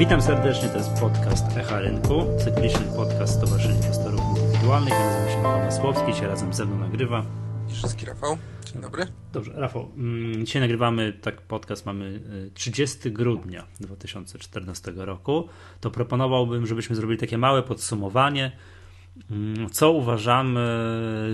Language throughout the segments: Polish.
Witam serdecznie, to jest podcast Echa Rynku, cykliczny podcast Stowarzyszenia Inwestorów Indywidualnych. Ja nazywam się Michał Masłowski, dzisiaj razem ze mną nagrywa. Iżycki Rafał, dzień dobry. Dobrze, Rafał, mm, dzisiaj nagrywamy, tak podcast mamy 30 y, grudnia 2014 roku. To proponowałbym, żebyśmy zrobili takie małe podsumowanie, mm, co uważamy,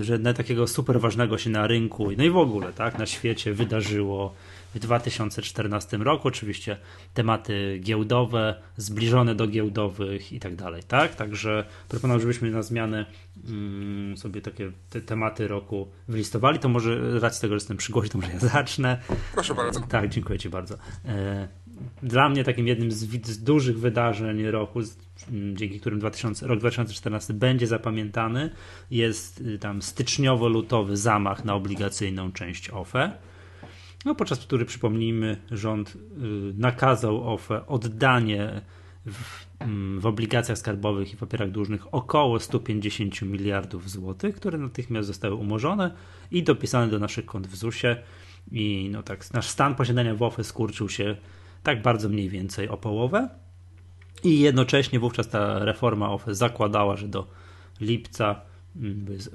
że takiego super ważnego się na rynku, no i w ogóle, tak, na świecie wydarzyło w 2014 roku. Oczywiście tematy giełdowe, zbliżone do giełdowych i tak dalej, tak? Także proponuję, żebyśmy na zmianę mm, sobie takie te tematy roku wylistowali. To może racji tego, że jestem przy głosie, to może ja zacznę. Proszę bardzo. Tak, dziękuję Ci bardzo. E, dla mnie takim jednym z, z dużych wydarzeń roku, dzięki którym 2000, rok 2014 będzie zapamiętany, jest y, tam styczniowo-lutowy zamach na obligacyjną część OFE no, podczas który, przypomnijmy, rząd y, nakazał OFE oddanie w, mm, w, obligacjach skarbowych i papierach dłużnych około 150 miliardów złotych, które natychmiast zostały umorzone i dopisane do naszych kont w ZUS-ie. I no tak, nasz stan posiadania w OFE skurczył się tak bardzo mniej więcej o połowę. I jednocześnie wówczas ta reforma OFE zakładała, że do lipca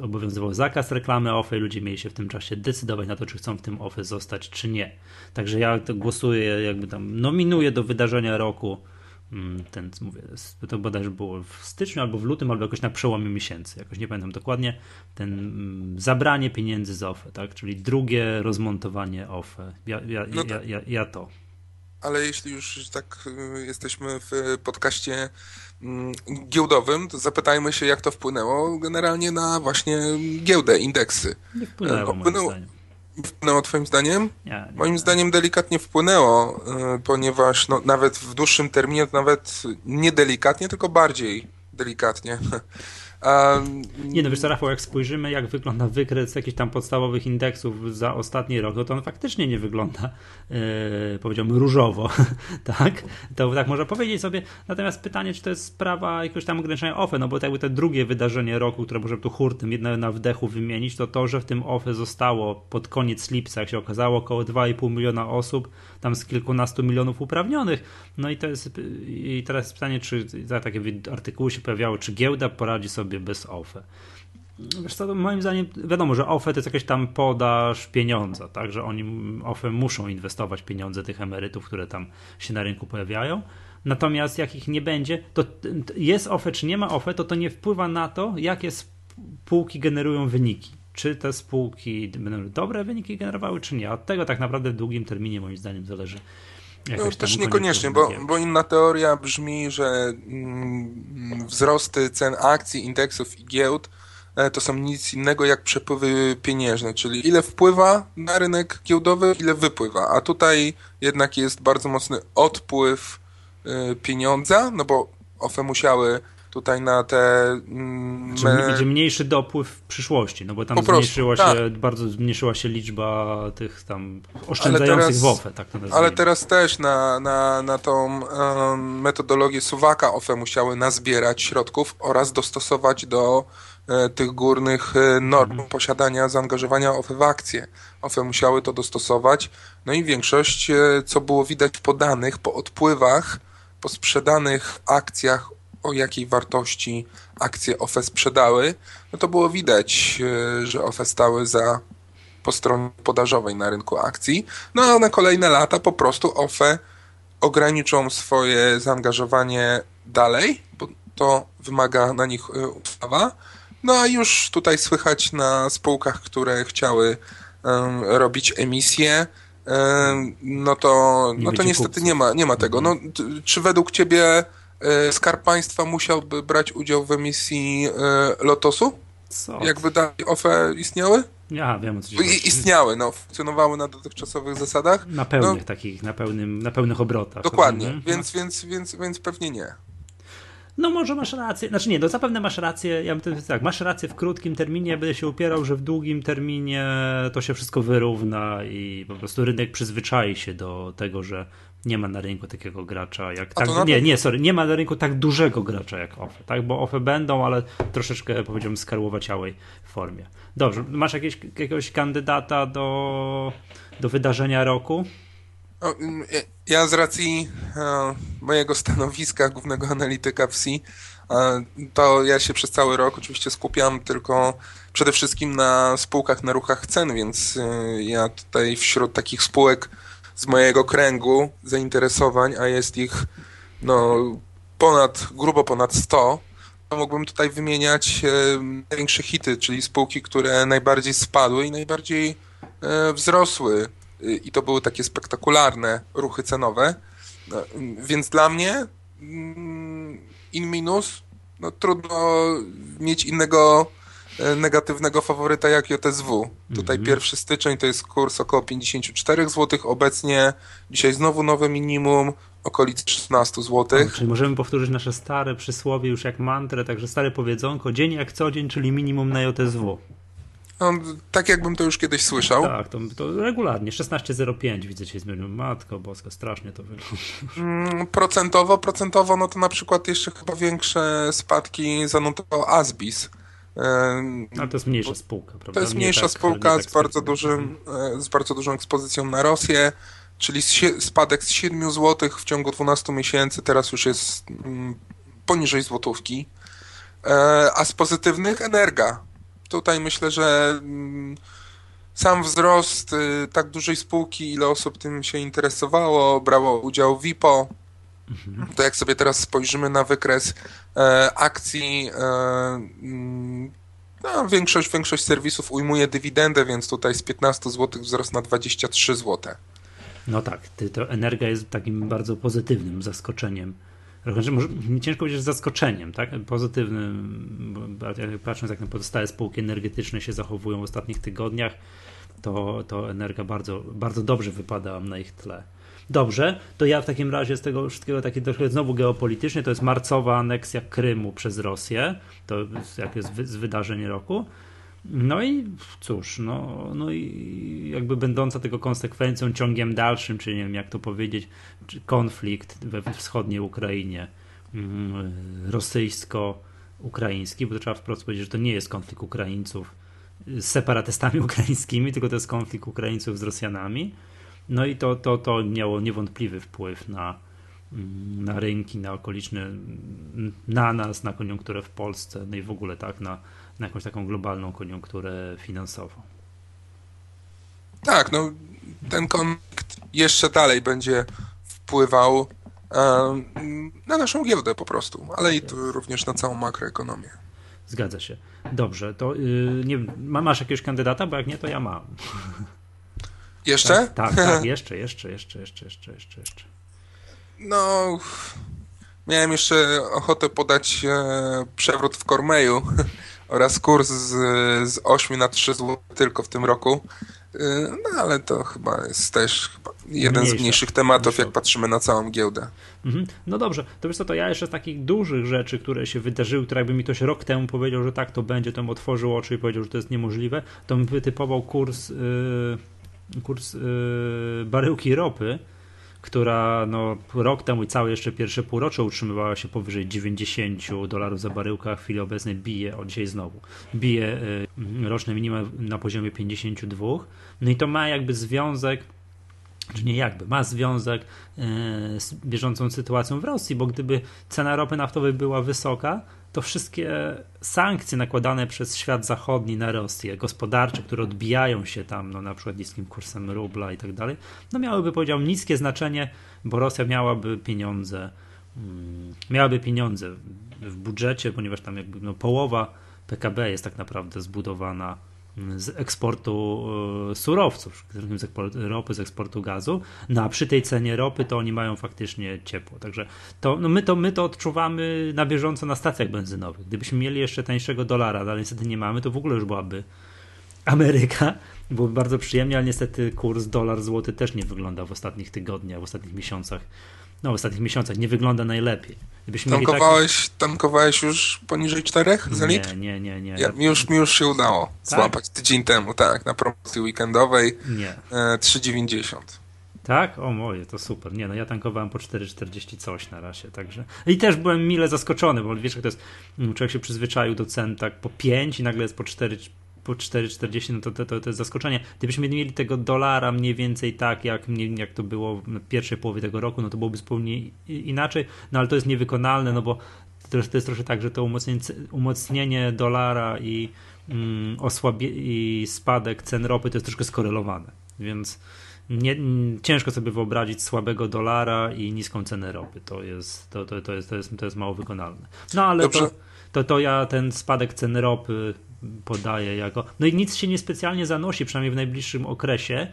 obowiązywał zakaz reklamy OFE i ludzie mieli się w tym czasie decydować na to, czy chcą w tym OFE zostać, czy nie. Także ja głosuję, jakby tam nominuję do wydarzenia roku mm, ten, mówię, to bodajże było w styczniu albo w lutym, albo jakoś na przełomie miesięcy, jakoś nie pamiętam dokładnie, ten mm, zabranie pieniędzy z OFE, tak, czyli drugie rozmontowanie OFE. Ja, ja, no ja, ja, ja to. Ale jeśli już tak y, jesteśmy w podcaście Mm, giełdowym, to zapytajmy się, jak to wpłynęło generalnie na właśnie giełdę, indeksy. Nie wpłynęło, wpłynęło, moim zdaniem. Wpłynęło twoim zdaniem? Nie, nie moim nie. zdaniem delikatnie wpłynęło, y, ponieważ no, nawet w dłuższym terminie, to nawet nie delikatnie, tylko bardziej delikatnie. Nie no, wiesz co, Rafał, jak spojrzymy, jak wygląda wykres jakichś tam podstawowych indeksów za ostatni rok, no to on faktycznie nie wygląda, yy, powiedziałbym, różowo, tak? To tak można powiedzieć sobie. Natomiast pytanie, czy to jest sprawa jakiegoś tam ograniczenia OFE, no bo to jakby te drugie wydarzenie roku, które możemy tu hurtem jedno na wdechu wymienić, to to, że w tym OFE zostało pod koniec lipca, jak się okazało, około 2,5 miliona osób, tam z kilkunastu milionów uprawnionych. No i to jest, i teraz pytanie, czy za takie artykuły się pojawiały, czy giełda poradzi sobie sobie bez OFE. Wiesz co, moim zdaniem wiadomo, że OFE to jest jakaś tam podaż pieniądza, tak, że oni OFE muszą inwestować pieniądze tych emerytów, które tam się na rynku pojawiają. Natomiast jak ich nie będzie, to jest OFE czy nie ma OFE, to to nie wpływa na to, jakie spółki generują wyniki. Czy te spółki będą dobre wyniki generowały, czy nie. Od tego tak naprawdę w długim terminie moim zdaniem zależy no, też niekoniecznie, bo, bo inna teoria brzmi, że mm, wzrosty cen akcji, indeksów i giełd e, to są nic innego jak przepływy pieniężne, czyli ile wpływa na rynek giełdowy, ile wypływa. A tutaj jednak jest bardzo mocny odpływ y, pieniądza, no bo OFE musiały tutaj na te... Mm, znaczy, będzie mniejszy dopływ w przyszłości, no bo tam zmniejszyła się, tak. bardzo zmniejszyła się liczba tych tam oszczędzających w OFE, tak to Ale teraz też na, na, na tą um, metodologię suwaka OFE musiały nazbierać środków oraz dostosować do e, tych górnych e, norm mhm. posiadania, zaangażowania OFE w akcje. OFE musiały to dostosować, no i większość, e, co było widać po danych, po odpływach, po sprzedanych akcjach o jakiej wartości akcje OFE sprzedały, no to było widać, e, że OFE stały za po stronie podażowej na rynku akcji. No a na kolejne lata po prostu OFE ograniczą swoje zaangażowanie dalej, bo to wymaga na nich e, ustawa. No a już tutaj słychać na spółkach, które chciały um, robić emisje, um, no to, no to niestety nie ma, nie ma tego. No, czy według ciebie Skarb Państwa musiałby brać udział w emisji e, Lotosu? Co? Jakby dalej OFE istniały? Ja wiem, o co I, Istniały, no, funkcjonowały na dotychczasowych zasadach. Na pełnych no, takich, na, pełnym, na pełnych obrotach. Dokładnie, mhm. więc, więc, więc, więc pewnie nie. No może masz rację, znaczy nie, no zapewne masz rację, ja bym tak, masz rację w krótkim terminie, będę się upierał, że w długim terminie to się wszystko wyrówna i po prostu rynek przyzwyczai się do tego, że nie ma na rynku takiego gracza jak. Tak, nie, nie, sorry, nie ma na rynku tak dużego gracza jak OFE, tak? Bo OFE będą, ale troszeczkę powiedziałbym skarłowaciałej formie. Dobrze, masz jakieś, jakiegoś kandydata do, do wydarzenia roku? Ja z racji e, mojego stanowiska głównego analityka wsi, e, to ja się przez cały rok oczywiście skupiam tylko przede wszystkim na spółkach na ruchach cen, więc e, ja tutaj wśród takich spółek z mojego kręgu zainteresowań, a jest ich no, ponad, grubo ponad 100, to mógłbym tutaj wymieniać największe hity, czyli spółki, które najbardziej spadły i najbardziej wzrosły i to były takie spektakularne ruchy cenowe. No, więc dla mnie mm, in minus no, trudno mieć innego e, negatywnego faworyta jak JSW. Tutaj mhm. pierwszy styczeń to jest kurs około 54 zł, obecnie dzisiaj znowu nowe minimum, okolic 16 zł. czyli możemy powtórzyć nasze stare przysłowie już jak mantrę, także stare powiedzonko, dzień jak co dzień, czyli minimum na JSW. No, tak jakbym to już kiedyś słyszał. Tak, to, to regularnie. 16,05 widzę się zmienił. Matko boska, strasznie to wygląda. Mm, procentowo, procentowo, no to na przykład jeszcze chyba większe spadki zanotował Asbis. Ale to jest mniejsza spółka, prawda? To jest mniejsza tak, spółka tak z, bardzo dużym, e, z bardzo dużą ekspozycją na Rosję, czyli spadek z 7 zł w ciągu 12 miesięcy, teraz już jest mm, poniżej złotówki. E, a z pozytywnych Energa tutaj myślę, że mm, sam wzrost y, tak dużej spółki, ile osób tym się interesowało, brało udział w WIPO. To jak sobie teraz spojrzymy na wykres e, akcji, e, mm, no, większość, większość serwisów ujmuje dywidendę, więc tutaj z 15 zł wzrost na 23 zł. No tak, to Energia jest takim bardzo pozytywnym zaskoczeniem może, ciężko powiedzieć zaskoczeniem, tak? Pozytywnym, patrząc jak na pozostałe spółki energetyczne się zachowują w ostatnich tygodniach, to, to Energa bardzo, bardzo dobrze wypada na ich tle. Dobrze, to ja w takim razie z tego wszystkiego taki trochę znowu geopolityczny, to jest marcowa aneksja Krymu przez Rosję, to jak jest z wydarzeń roku. No i cóż, no, no i jakby będąca tego konsekwencją, ciągiem dalszym, czy nie wiem jak to powiedzieć, konflikt we wschodniej Ukrainie mm, rosyjsko-ukraiński, bo trzeba wprost powiedzieć, że to nie jest konflikt Ukraińców z separatystami ukraińskimi, tylko to jest konflikt Ukraińców z Rosjanami. No i to, to, to miało niewątpliwy wpływ na, mm, na rynki, na okoliczne, na nas, na koniunkturę w Polsce, no i w ogóle tak, na, na jakąś taką globalną koniunkturę finansową. Tak, no ten konflikt jeszcze dalej będzie wpływał na naszą giełdę po prostu, ale i również na całą makroekonomię. Zgadza się. Dobrze, to yy, nie, masz jakiegoś kandydata, bo jak nie, to ja mam. Jeszcze? Tak, tak, tak, jeszcze, jeszcze, jeszcze, jeszcze, jeszcze, jeszcze, jeszcze. No, miałem jeszcze ochotę podać e, przewrót w Kormeju, oraz kurs z, z 8 na 3 zł tylko w tym roku. Y, no ale to chyba jest też chyba jeden Mniejsza. z mniejszych tematów, jak patrzymy na całą giełdę. Mhm. No dobrze, to wiesz co, to ja jeszcze z takich dużych rzeczy, które się wydarzyły, które jakby mi ktoś rok temu powiedział, że tak to będzie, to bym otworzył oczy i powiedział, że to jest niemożliwe, to bym wytypował kurs, yy, kurs yy, baryłki ropy, która no, rok temu i całe jeszcze pierwsze półrocze utrzymywała się powyżej 90 dolarów za baryłkę, w chwili obecnej bije, o dzisiaj znowu, bije y, roczne minimum na poziomie 52. No i to ma jakby związek czy nie jakby, ma związek y, z bieżącą sytuacją w Rosji, bo gdyby cena ropy naftowej była wysoka, to wszystkie sankcje nakładane przez świat zachodni na Rosję, gospodarcze, które odbijają się tam, no na przykład niskim kursem rubla i tak dalej, no miałyby, powiedziałbym, niskie znaczenie, bo Rosja miałaby pieniądze, mm, miałaby pieniądze w budżecie, ponieważ tam jakby no, połowa PKB jest tak naprawdę zbudowana z eksportu e, surowców, z eksportu ropy, z eksportu gazu, no a przy tej cenie ropy to oni mają faktycznie ciepło. Także to, no my, to, my to odczuwamy na bieżąco na stacjach benzynowych. Gdybyśmy mieli jeszcze tańszego dolara, ale niestety nie mamy, to w ogóle już byłaby Ameryka. Byłoby bardzo przyjemnie, ale niestety kurs dolar-złoty też nie wygląda w ostatnich tygodniach, w ostatnich miesiącach no, w ostatnich miesiącach nie wygląda najlepiej. Gdybyśmy tankowałeś, tak... tankowałeś już poniżej 4 za litr? Nie, nie, nie. nie. Ja, mi, już, mi już się udało tak? złapać tydzień temu, tak, na promocji weekendowej nie. 3,90. E, tak? O moje, to super. Nie, no ja tankowałem po 4,40 coś na razie, także. I też byłem mile zaskoczony, bo wiesz, jak to jest, mm, człowiek się przyzwyczaił do cen tak po 5 i nagle jest po 4 po 4,40, no to, to, to, to jest zaskoczenie. Gdybyśmy mieli tego dolara mniej więcej tak, jak, jak to było w pierwszej połowie tego roku, no to byłoby zupełnie inaczej, no ale to jest niewykonalne, no bo to, to jest troszkę tak, że to umocnienie, umocnienie dolara i, mm, osłabie, i spadek cen ropy to jest troszkę skorelowane, więc nie, ciężko sobie wyobrazić słabego dolara i niską cenę ropy. To jest, to, to, to jest, to jest, to jest mało wykonalne. No ale to, to, to ja ten spadek cen ropy podaję jako. No i nic się niespecjalnie zanosi, przynajmniej w najbliższym okresie,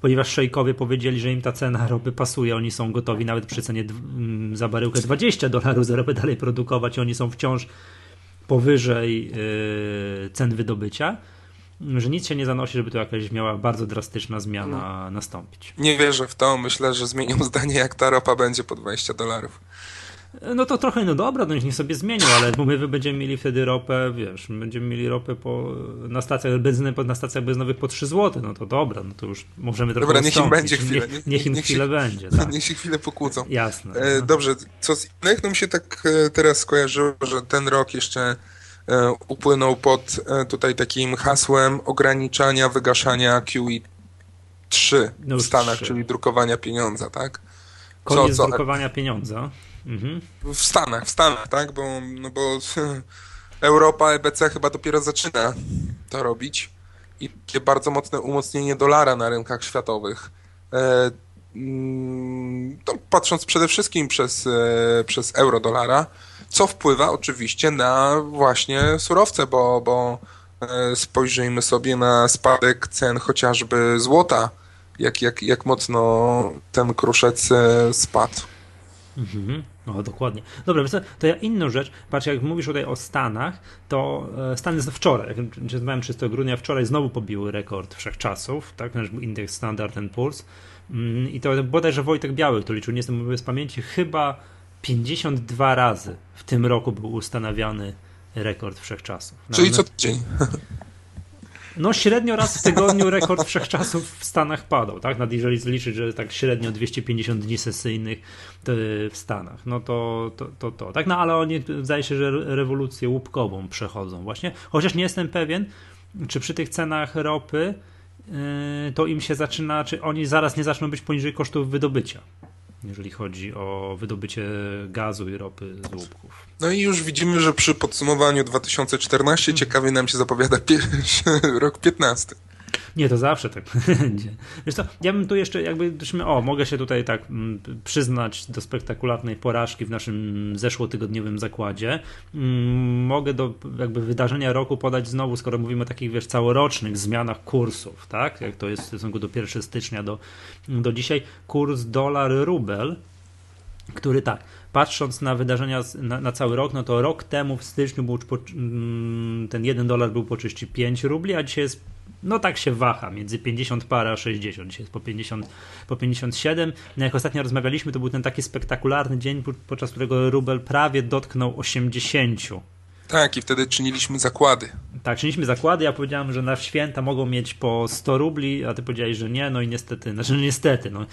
ponieważ szejkowie powiedzieli, że im ta cena ropy pasuje, oni są gotowi nawet przy cenie mm, za baryłkę 20 dolarów za ropę dalej produkować, oni są wciąż powyżej yy, cen wydobycia że nic się nie zanosi, żeby tu jakaś miała bardzo drastyczna zmiana no. nastąpić. Nie wierzę w to. Myślę, że zmienią zdanie, jak ta ropa będzie po 20 dolarów. No to trochę, no dobra, no niech sobie zmienią, ale bo my będziemy mieli wtedy ropę, wiesz, będziemy mieli ropę po, na stacjach, benzynę na stacjach benzynowych po 3 zł, no to dobra, no to już możemy trochę Dobra, niech im będzie chwilę. Niech, niech im niech chwilę się, będzie, tak. Niech się chwilę pokłócą. Jasne. E, no. dobrze, co z innych? No mi się tak e, teraz skojarzyło, że ten rok jeszcze e, upłynął pod e, tutaj takim hasłem ograniczania wygaszania QE 3 no w Stanach, 3. czyli drukowania pieniądza, tak? Koniec co, drukowania pieniądza. Mhm. W Stanach, w Stanach, tak? Bo, no bo Europa, EBC chyba dopiero zaczyna to robić i bardzo mocne umocnienie dolara na rynkach światowych. E, mm, to patrząc przede wszystkim przez, e, przez euro-dolara, co wpływa oczywiście na właśnie surowce, bo, bo e, spojrzyjmy sobie na spadek cen chociażby złota, jak, jak, jak mocno ten kruszec spadł. Mhm. No, dokładnie. Dobra, to ja inną rzecz, patrz, jak mówisz tutaj o Stanach, to e, Stany wczoraj, jak rozmawiałem 3 grudnia, wczoraj znowu pobiły rekord wszechczasów, tak, nasz indeks Standard Poor's mm, i to bodajże Wojtek Biały, to liczył, nie jestem z pamięci, chyba 52 razy w tym roku był ustanawiany rekord wszechczasów. Czyli co tydzień. No średnio raz w tygodniu rekord wszechczasów w Stanach padał, tak? Nad jeżeli zliczyć, że tak średnio 250 dni sesyjnych w Stanach, no to to, to, to tak? No ale oni zdaje się, że rewolucję łupkową przechodzą właśnie, chociaż nie jestem pewien, czy przy tych cenach ropy yy, to im się zaczyna, czy oni zaraz nie zaczną być poniżej kosztów wydobycia jeżeli chodzi o wydobycie gazu i ropy z łupków. No i już widzimy, że przy podsumowaniu 2014 ciekawie nam się zapowiada rok 15. Nie, to zawsze tak będzie. Wiesz co, ja bym tu jeszcze jakby, o, mogę się tutaj tak mm, przyznać do spektakularnej porażki w naszym zeszłotygodniowym zakładzie. Mm, mogę do jakby wydarzenia roku podać znowu, skoro mówimy o takich, wiesz, całorocznych zmianach kursów, tak? Jak to jest w stosunku do 1 stycznia do, do dzisiaj. Kurs dolar-rubel, który tak, patrząc na wydarzenia na, na, cały rok, no to rok temu w styczniu był mm, ten 1 dolar był po 35 rubli, a dzisiaj jest no tak się waha, między 50 para a 60, dzisiaj jest po, 50, po 57. No jak ostatnio rozmawialiśmy, to był ten taki spektakularny dzień, podczas którego rubel prawie dotknął 80 tak, i wtedy czyniliśmy zakłady. Tak, czyniliśmy zakłady. Ja powiedziałem, że na święta mogą mieć po 100 rubli, a ty powiedziałeś, że nie. No i niestety, znaczy no niestety, no,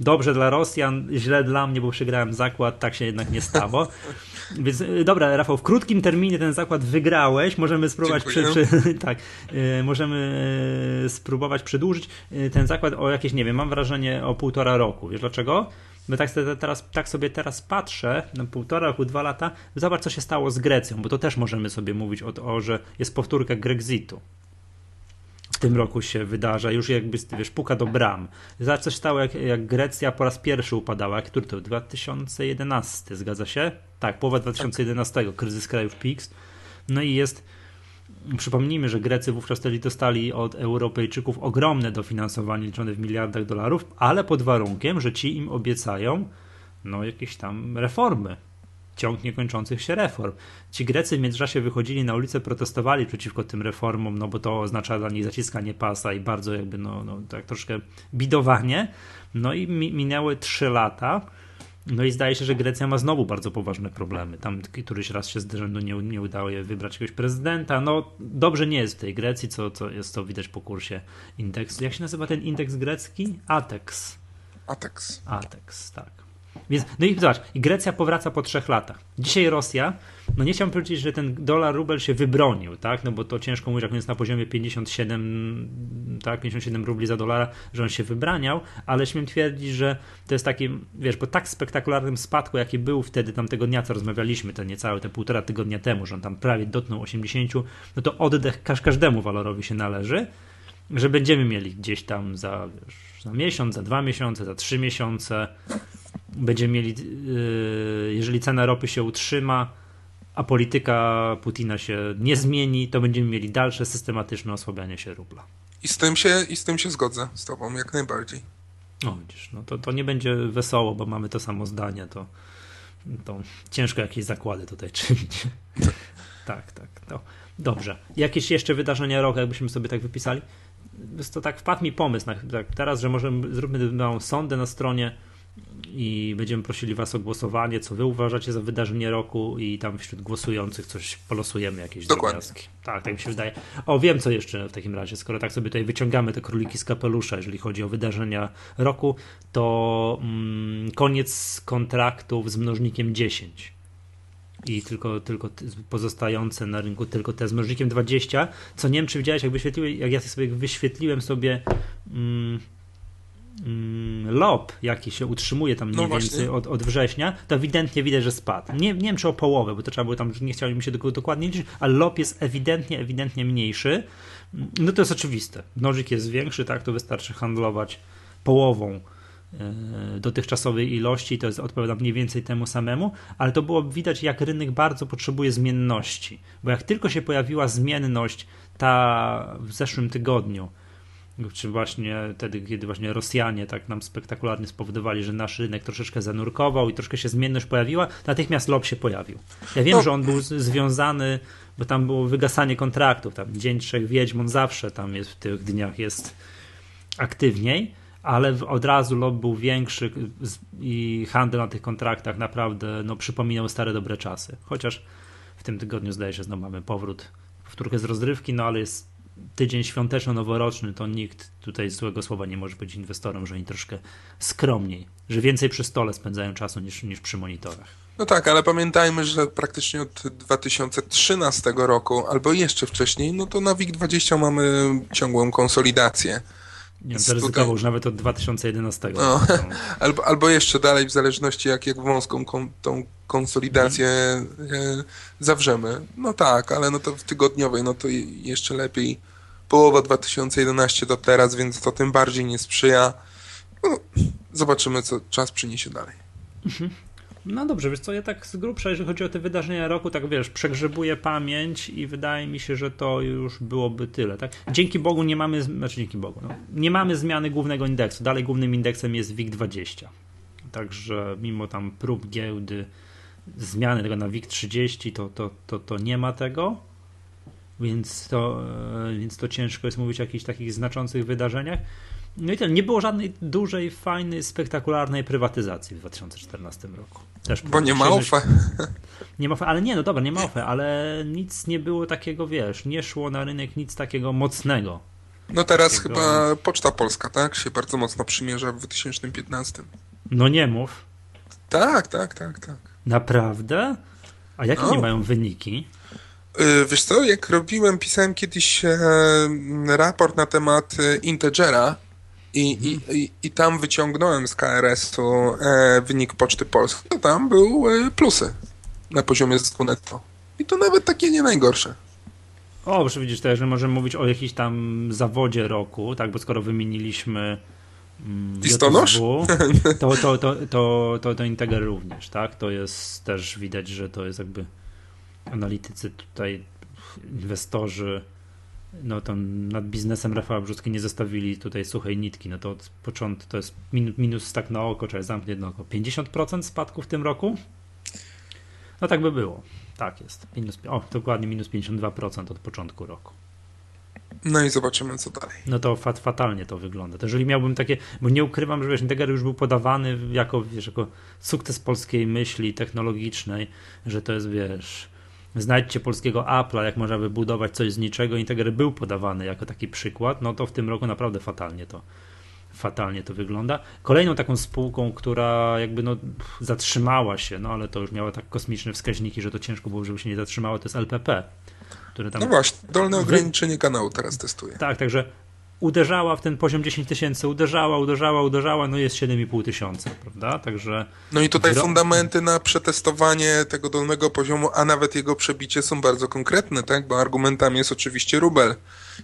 dobrze dla Rosjan, źle dla mnie, bo przegrałem zakład, tak się jednak nie stało. Więc y, dobra, Rafał, w krótkim terminie ten zakład wygrałeś. Możemy spróbować, przy, przy, tak, y, możemy y, spróbować przedłużyć ten zakład o jakieś, nie wiem, mam wrażenie o półtora roku. Wiesz dlaczego? Bo tak, teraz, tak sobie teraz patrzę, na półtora roku, dwa lata, zobacz co się stało z Grecją, bo to też możemy sobie mówić o, o że jest powtórka Grexitu. W tym roku się wydarza, już jakby wiesz, puka do bram. Zobacz co się stało, jak, jak Grecja po raz pierwszy upadała. Który to? 2011, zgadza się? Tak, połowa 2011, kryzys krajów PIX. No i jest Przypomnijmy, że Grecy wówczas wtedy dostali od Europejczyków ogromne dofinansowanie liczone w miliardach dolarów, ale pod warunkiem, że ci im obiecają no jakieś tam reformy, ciąg niekończących się reform. Ci Grecy w międzyczasie wychodzili na ulicę, protestowali przeciwko tym reformom, no bo to oznacza dla nich zaciskanie pasa i bardzo jakby no, no tak troszkę bidowanie. No i minęły trzy lata no i zdaje się, że Grecja ma znowu bardzo poważne problemy. Tam któryś raz się z rzędu nie, nie udało je wybrać jakiegoś prezydenta. No dobrze nie jest w tej Grecji, co, co jest to widać po kursie indeksu. Jak się nazywa ten indeks grecki? ATEX. ATEX. ATEX, tak. Więc, no i zobacz, Grecja powraca po trzech latach. Dzisiaj Rosja, no nie chciałbym powiedzieć, że ten dolar rubel się wybronił, tak, no bo to ciężko mówić, jak on jest na poziomie 57, tak, 57 rubli za dolara, że on się wybraniał, ale śmiem twierdzić, że to jest taki, wiesz, po tak spektakularnym spadku, jaki był wtedy, tamtego dnia, co rozmawialiśmy, te niecałe, te półtora tygodnia temu, że on tam prawie dotknął 80, no to oddech każdemu walorowi się należy, że będziemy mieli gdzieś tam za, wiesz, za miesiąc, za dwa miesiące, za trzy miesiące, będziemy mieli, yy, jeżeli cena ropy się utrzyma, a polityka Putina się nie zmieni, to będziemy mieli dalsze systematyczne osłabianie się rubla. I z tym się, i z tym się zgodzę z tobą, jak najbardziej. No widzisz, no to, to nie będzie wesoło, bo mamy to samo zdanie, to, to ciężko jakieś zakłady tutaj czynić. tak, tak. No. Dobrze. Jakieś jeszcze wydarzenia roku, jakbyśmy sobie tak wypisali? To tak wpadł mi pomysł na, tak, teraz, że może zróbmy małą sondę na stronie i będziemy prosili Was o głosowanie, co Wy uważacie za wydarzenie roku i tam wśród głosujących coś polosujemy, jakieś drobiazgi. Tak, tak mi się wydaje. O, wiem co jeszcze w takim razie, skoro tak sobie tutaj wyciągamy te króliki z kapelusza, jeżeli chodzi o wydarzenia roku, to mm, koniec kontraktów z mnożnikiem 10 i tylko, tylko pozostające na rynku tylko te z mnożnikiem 20, co nie wiem, czy widziałeś, jak, wyświetliłem, jak ja sobie wyświetliłem sobie mm, LOP, jaki się utrzymuje tam mniej no więcej od, od, września, to ewidentnie widać, że spadł. Nie, nie wiem, czy o połowę, bo to trzeba było tam, nie chciałem mi się do, dokładnie liczyć, ale LOP jest ewidentnie, ewidentnie mniejszy. No to jest oczywiste. Nożyk jest większy, tak, to wystarczy handlować połową e, dotychczasowej ilości, to jest odpowiada mniej więcej temu samemu, ale to było widać, jak rynek bardzo potrzebuje zmienności, bo jak tylko się pojawiła zmienność ta w zeszłym tygodniu, czy właśnie wtedy, kiedy właśnie Rosjanie tak nam spektakularnie spowodowali, że nasz rynek troszeczkę zanurkował i troszkę się zmienność pojawiła, natychmiast LOB się pojawił. Ja wiem, no. że on był związany, bo tam było wygasanie kontraktów, tam Dzień Trzech Wiedźm, on zawsze tam jest w tych dniach jest aktywniej, ale od razu LOB był większy i handel na tych kontraktach naprawdę no, przypominał stare dobre czasy. Chociaż w tym tygodniu zdaje się znowu mamy powrót, powtórkę z rozrywki, no ale jest tydzień świąteczno-noworoczny, to nikt tutaj złego słowa nie może być inwestorem, że oni troszkę skromniej, że więcej przy stole spędzają czasu niż, niż przy monitorach. No tak, ale pamiętajmy, że praktycznie od 2013 roku, albo jeszcze wcześniej, no to na WIG20 mamy ciągłą konsolidację. Nie wiem, zaryzykował już nawet od 2011. No, albo, albo jeszcze dalej, w zależności jak, jak wąską tą konsolidację e, zawrzemy. No tak, ale no to w tygodniowej, no to jeszcze lepiej połowa 2011 do teraz, więc to tym bardziej nie sprzyja. No, zobaczymy, co czas przyniesie dalej. Mhm. No dobrze, wiesz co, ja tak z grubsza, jeżeli chodzi o te wydarzenia roku, tak wiesz, przegrzebuję pamięć i wydaje mi się, że to już byłoby tyle, tak? Dzięki Bogu nie mamy, znaczy dzięki Bogu, no, nie mamy zmiany głównego indeksu, dalej głównym indeksem jest WIG20. Także mimo tam prób giełdy zmiany tego na WIG30, to, to, to, to nie ma tego, więc to, e, więc to ciężko jest mówić o jakichś takich znaczących wydarzeniach. No i ten, nie było żadnej dużej, fajnej, spektakularnej prywatyzacji w 2014 roku. Też Bo nie ma OFE. Nie ma OFE, ale nie, no dobra, nie ma OFE, ale nic nie było takiego, wiesz, nie szło na rynek nic takiego mocnego. No teraz takiego... chyba Poczta Polska, tak? Się bardzo mocno przymierza w 2015. No nie mów. Tak, tak, tak, tak. Naprawdę? A jakie no. nie mają wyniki? Y, wiesz co, jak robiłem, pisałem kiedyś e, raport na temat e, Integera, i, mhm. i, i, tam wyciągnąłem z KRS-u e, wynik Poczty Polskiej, to tam był e, plusy na poziomie zysku netto. I to nawet takie nie najgorsze. O, proszę widzisz też, że możemy mówić o jakimś tam zawodzie roku, tak, bo skoro wymieniliśmy Listonosz? to, to, to, to, to, to Integer również, tak? To jest też widać, że to jest jakby analitycy tutaj, inwestorzy no to nad biznesem Rafała Brzutki nie zostawili tutaj suchej nitki, no to od początku to jest minus, tak na oko, czyli zamknie jedno oko. 50% spadku w tym roku? No tak by było. Tak jest. Minus, o, dokładnie minus 52% od początku roku. No i zobaczymy, co dalej. No to fat, fatalnie to wygląda. To jeżeli miałbym takie, bo nie ukrywam, że wiesz, Integer już był podawany jako, wiesz, jako sukces polskiej myśli technologicznej, że to jest, wiesz, znajdźcie polskiego Apple'a, jak można wybudować coś z niczego. Integer był podawany jako taki przykład, no to w tym roku naprawdę fatalnie to, fatalnie to wygląda. Kolejną taką spółką, która jakby no, zatrzymała się, no ale to już miała tak kosmiczne wskaźniki, że to ciężko było, żeby się nie zatrzymało, to jest LPP. Które tam... No właśnie, dolne ograniczenie kanału teraz testuje. Tak, także uderzała w ten poziom 10 tysięcy, uderzała, uderzała, uderzała, no jest 7,5 tysiąca, prawda? Także. No i tutaj fundamenty na przetestowanie tego dolnego poziomu, a nawet jego przebicie są bardzo konkretne, tak? Bo argumentami jest oczywiście rubel.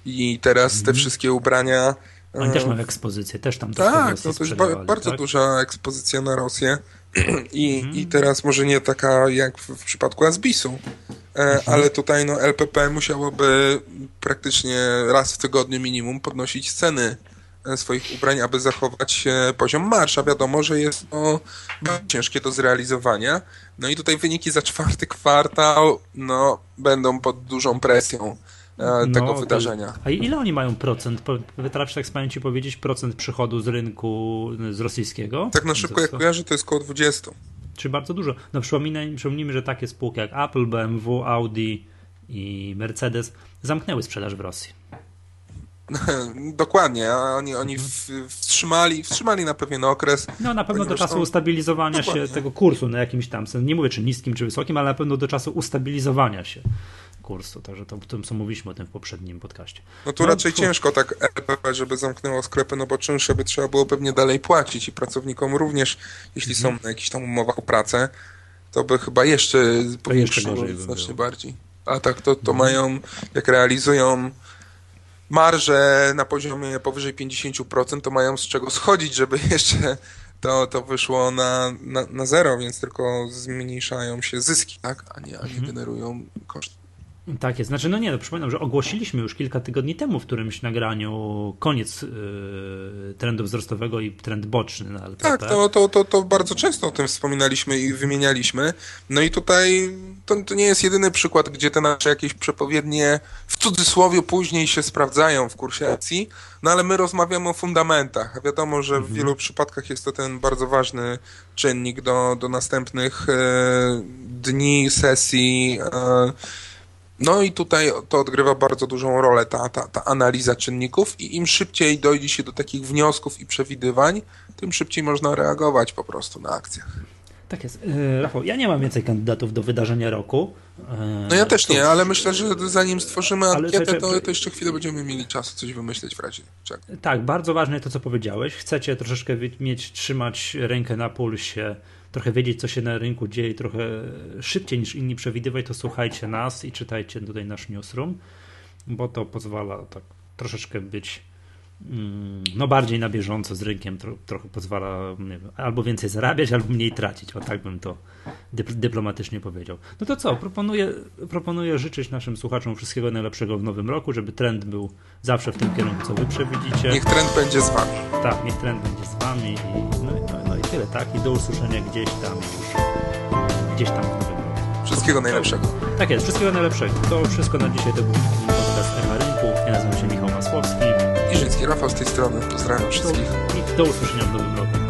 I teraz te mhm. wszystkie ubrania. Oni też e, mają ekspozycję, też tam Tak, no to jest ba bardzo tak? duża ekspozycja na Rosję. I, mhm. I teraz może nie taka jak w, w przypadku Asbisu, e, mhm. ale tutaj no, LPP musiałoby praktycznie raz w tygodniu minimum podnosić ceny e, swoich ubrań, aby zachować poziom marsza. Wiadomo, że jest to ciężkie do zrealizowania. No i tutaj wyniki za czwarty kwartał no, będą pod dużą presją. E, tego no, wydarzenia. A ile oni mają procent? Wytrafisz tak z pamięci powiedzieć procent przychodu z rynku z rosyjskiego? Tak na szybko jak kojarzę to jest około 20. Czy bardzo dużo. No przypomnijmy, że takie spółki jak Apple, BMW, Audi i Mercedes zamknęły sprzedaż w Rosji. Dokładnie, oni, oni wstrzymali, wstrzymali na pewien okres. No na pewno do czasu ustabilizowania Dokładnie. się tego kursu na jakimś tam, nie mówię czy niskim, czy wysokim, ale na pewno do czasu ustabilizowania się kursu. Także to, to co mówiliśmy o tym w poprzednim podcaście. No tu no, raczej to... ciężko tak LPP, żeby zamknęło sklepy, no bo czynsze by trzeba było pewnie dalej płacić i pracownikom również, jeśli mhm. są na jakiś tam umowa o pracę, to by chyba jeszcze powiększyło znacznie bardziej. A tak to, to mhm. mają, jak realizują marże na poziomie powyżej 50%, to mają z czego schodzić, żeby jeszcze to, to wyszło na, na, na zero, więc tylko zmniejszają się zyski, tak? a nie, a nie mhm. generują koszty. Tak jest. Znaczy, no nie, no, przypominam, że ogłosiliśmy już kilka tygodni temu w którymś nagraniu koniec yy, trendu wzrostowego i trend boczny na LPP. Tak, to, to, to, to bardzo często o tym wspominaliśmy i wymienialiśmy. No i tutaj to, to nie jest jedyny przykład, gdzie te nasze jakieś przepowiednie w cudzysłowie później się sprawdzają w kursie akcji, no ale my rozmawiamy o fundamentach. A wiadomo, że w mhm. wielu przypadkach jest to ten bardzo ważny czynnik do, do następnych e, dni, sesji. E, no i tutaj to odgrywa bardzo dużą rolę, ta, ta, ta analiza czynników i im szybciej dojdzie się do takich wniosków i przewidywań, tym szybciej można reagować po prostu na akcjach. Tak jest. E, Rafał, ja nie mam więcej kandydatów do wydarzenia roku. E, no ja też nie, ale myślę, że zanim stworzymy ankietę, to, to jeszcze chwilę będziemy mieli czasu coś wymyśleć w razie czego. Tak, bardzo ważne to, co powiedziałeś. Chcecie troszeczkę mieć, trzymać rękę na pulsie trochę wiedzieć, co się na rynku dzieje, trochę szybciej niż inni przewidywać, to słuchajcie nas i czytajcie tutaj nasz newsroom, bo to pozwala tak troszeczkę być mm, no bardziej na bieżąco z rynkiem, tro, trochę pozwala wiem, albo więcej zarabiać, albo mniej tracić, o tak bym to dyplomatycznie powiedział. No to co, proponuję, proponuję życzyć naszym słuchaczom wszystkiego najlepszego w nowym roku, żeby trend był zawsze w tym kierunku, co wy przewidzicie. Niech trend będzie z wami. Tak, niech trend będzie z wami i no, tyle, tak? I do usłyszenia gdzieś tam już, gdzieś tam w nowym roku. Wszystkiego najlepszego. Tak jest, wszystkiego najlepszego. To wszystko na dzisiaj to był podcast Echa Rynku. Ja nazywam się Michał Masłowski. I Życki Rafał z tej strony. Pozdrawiam wszystkich. I do usłyszenia w nowym roku.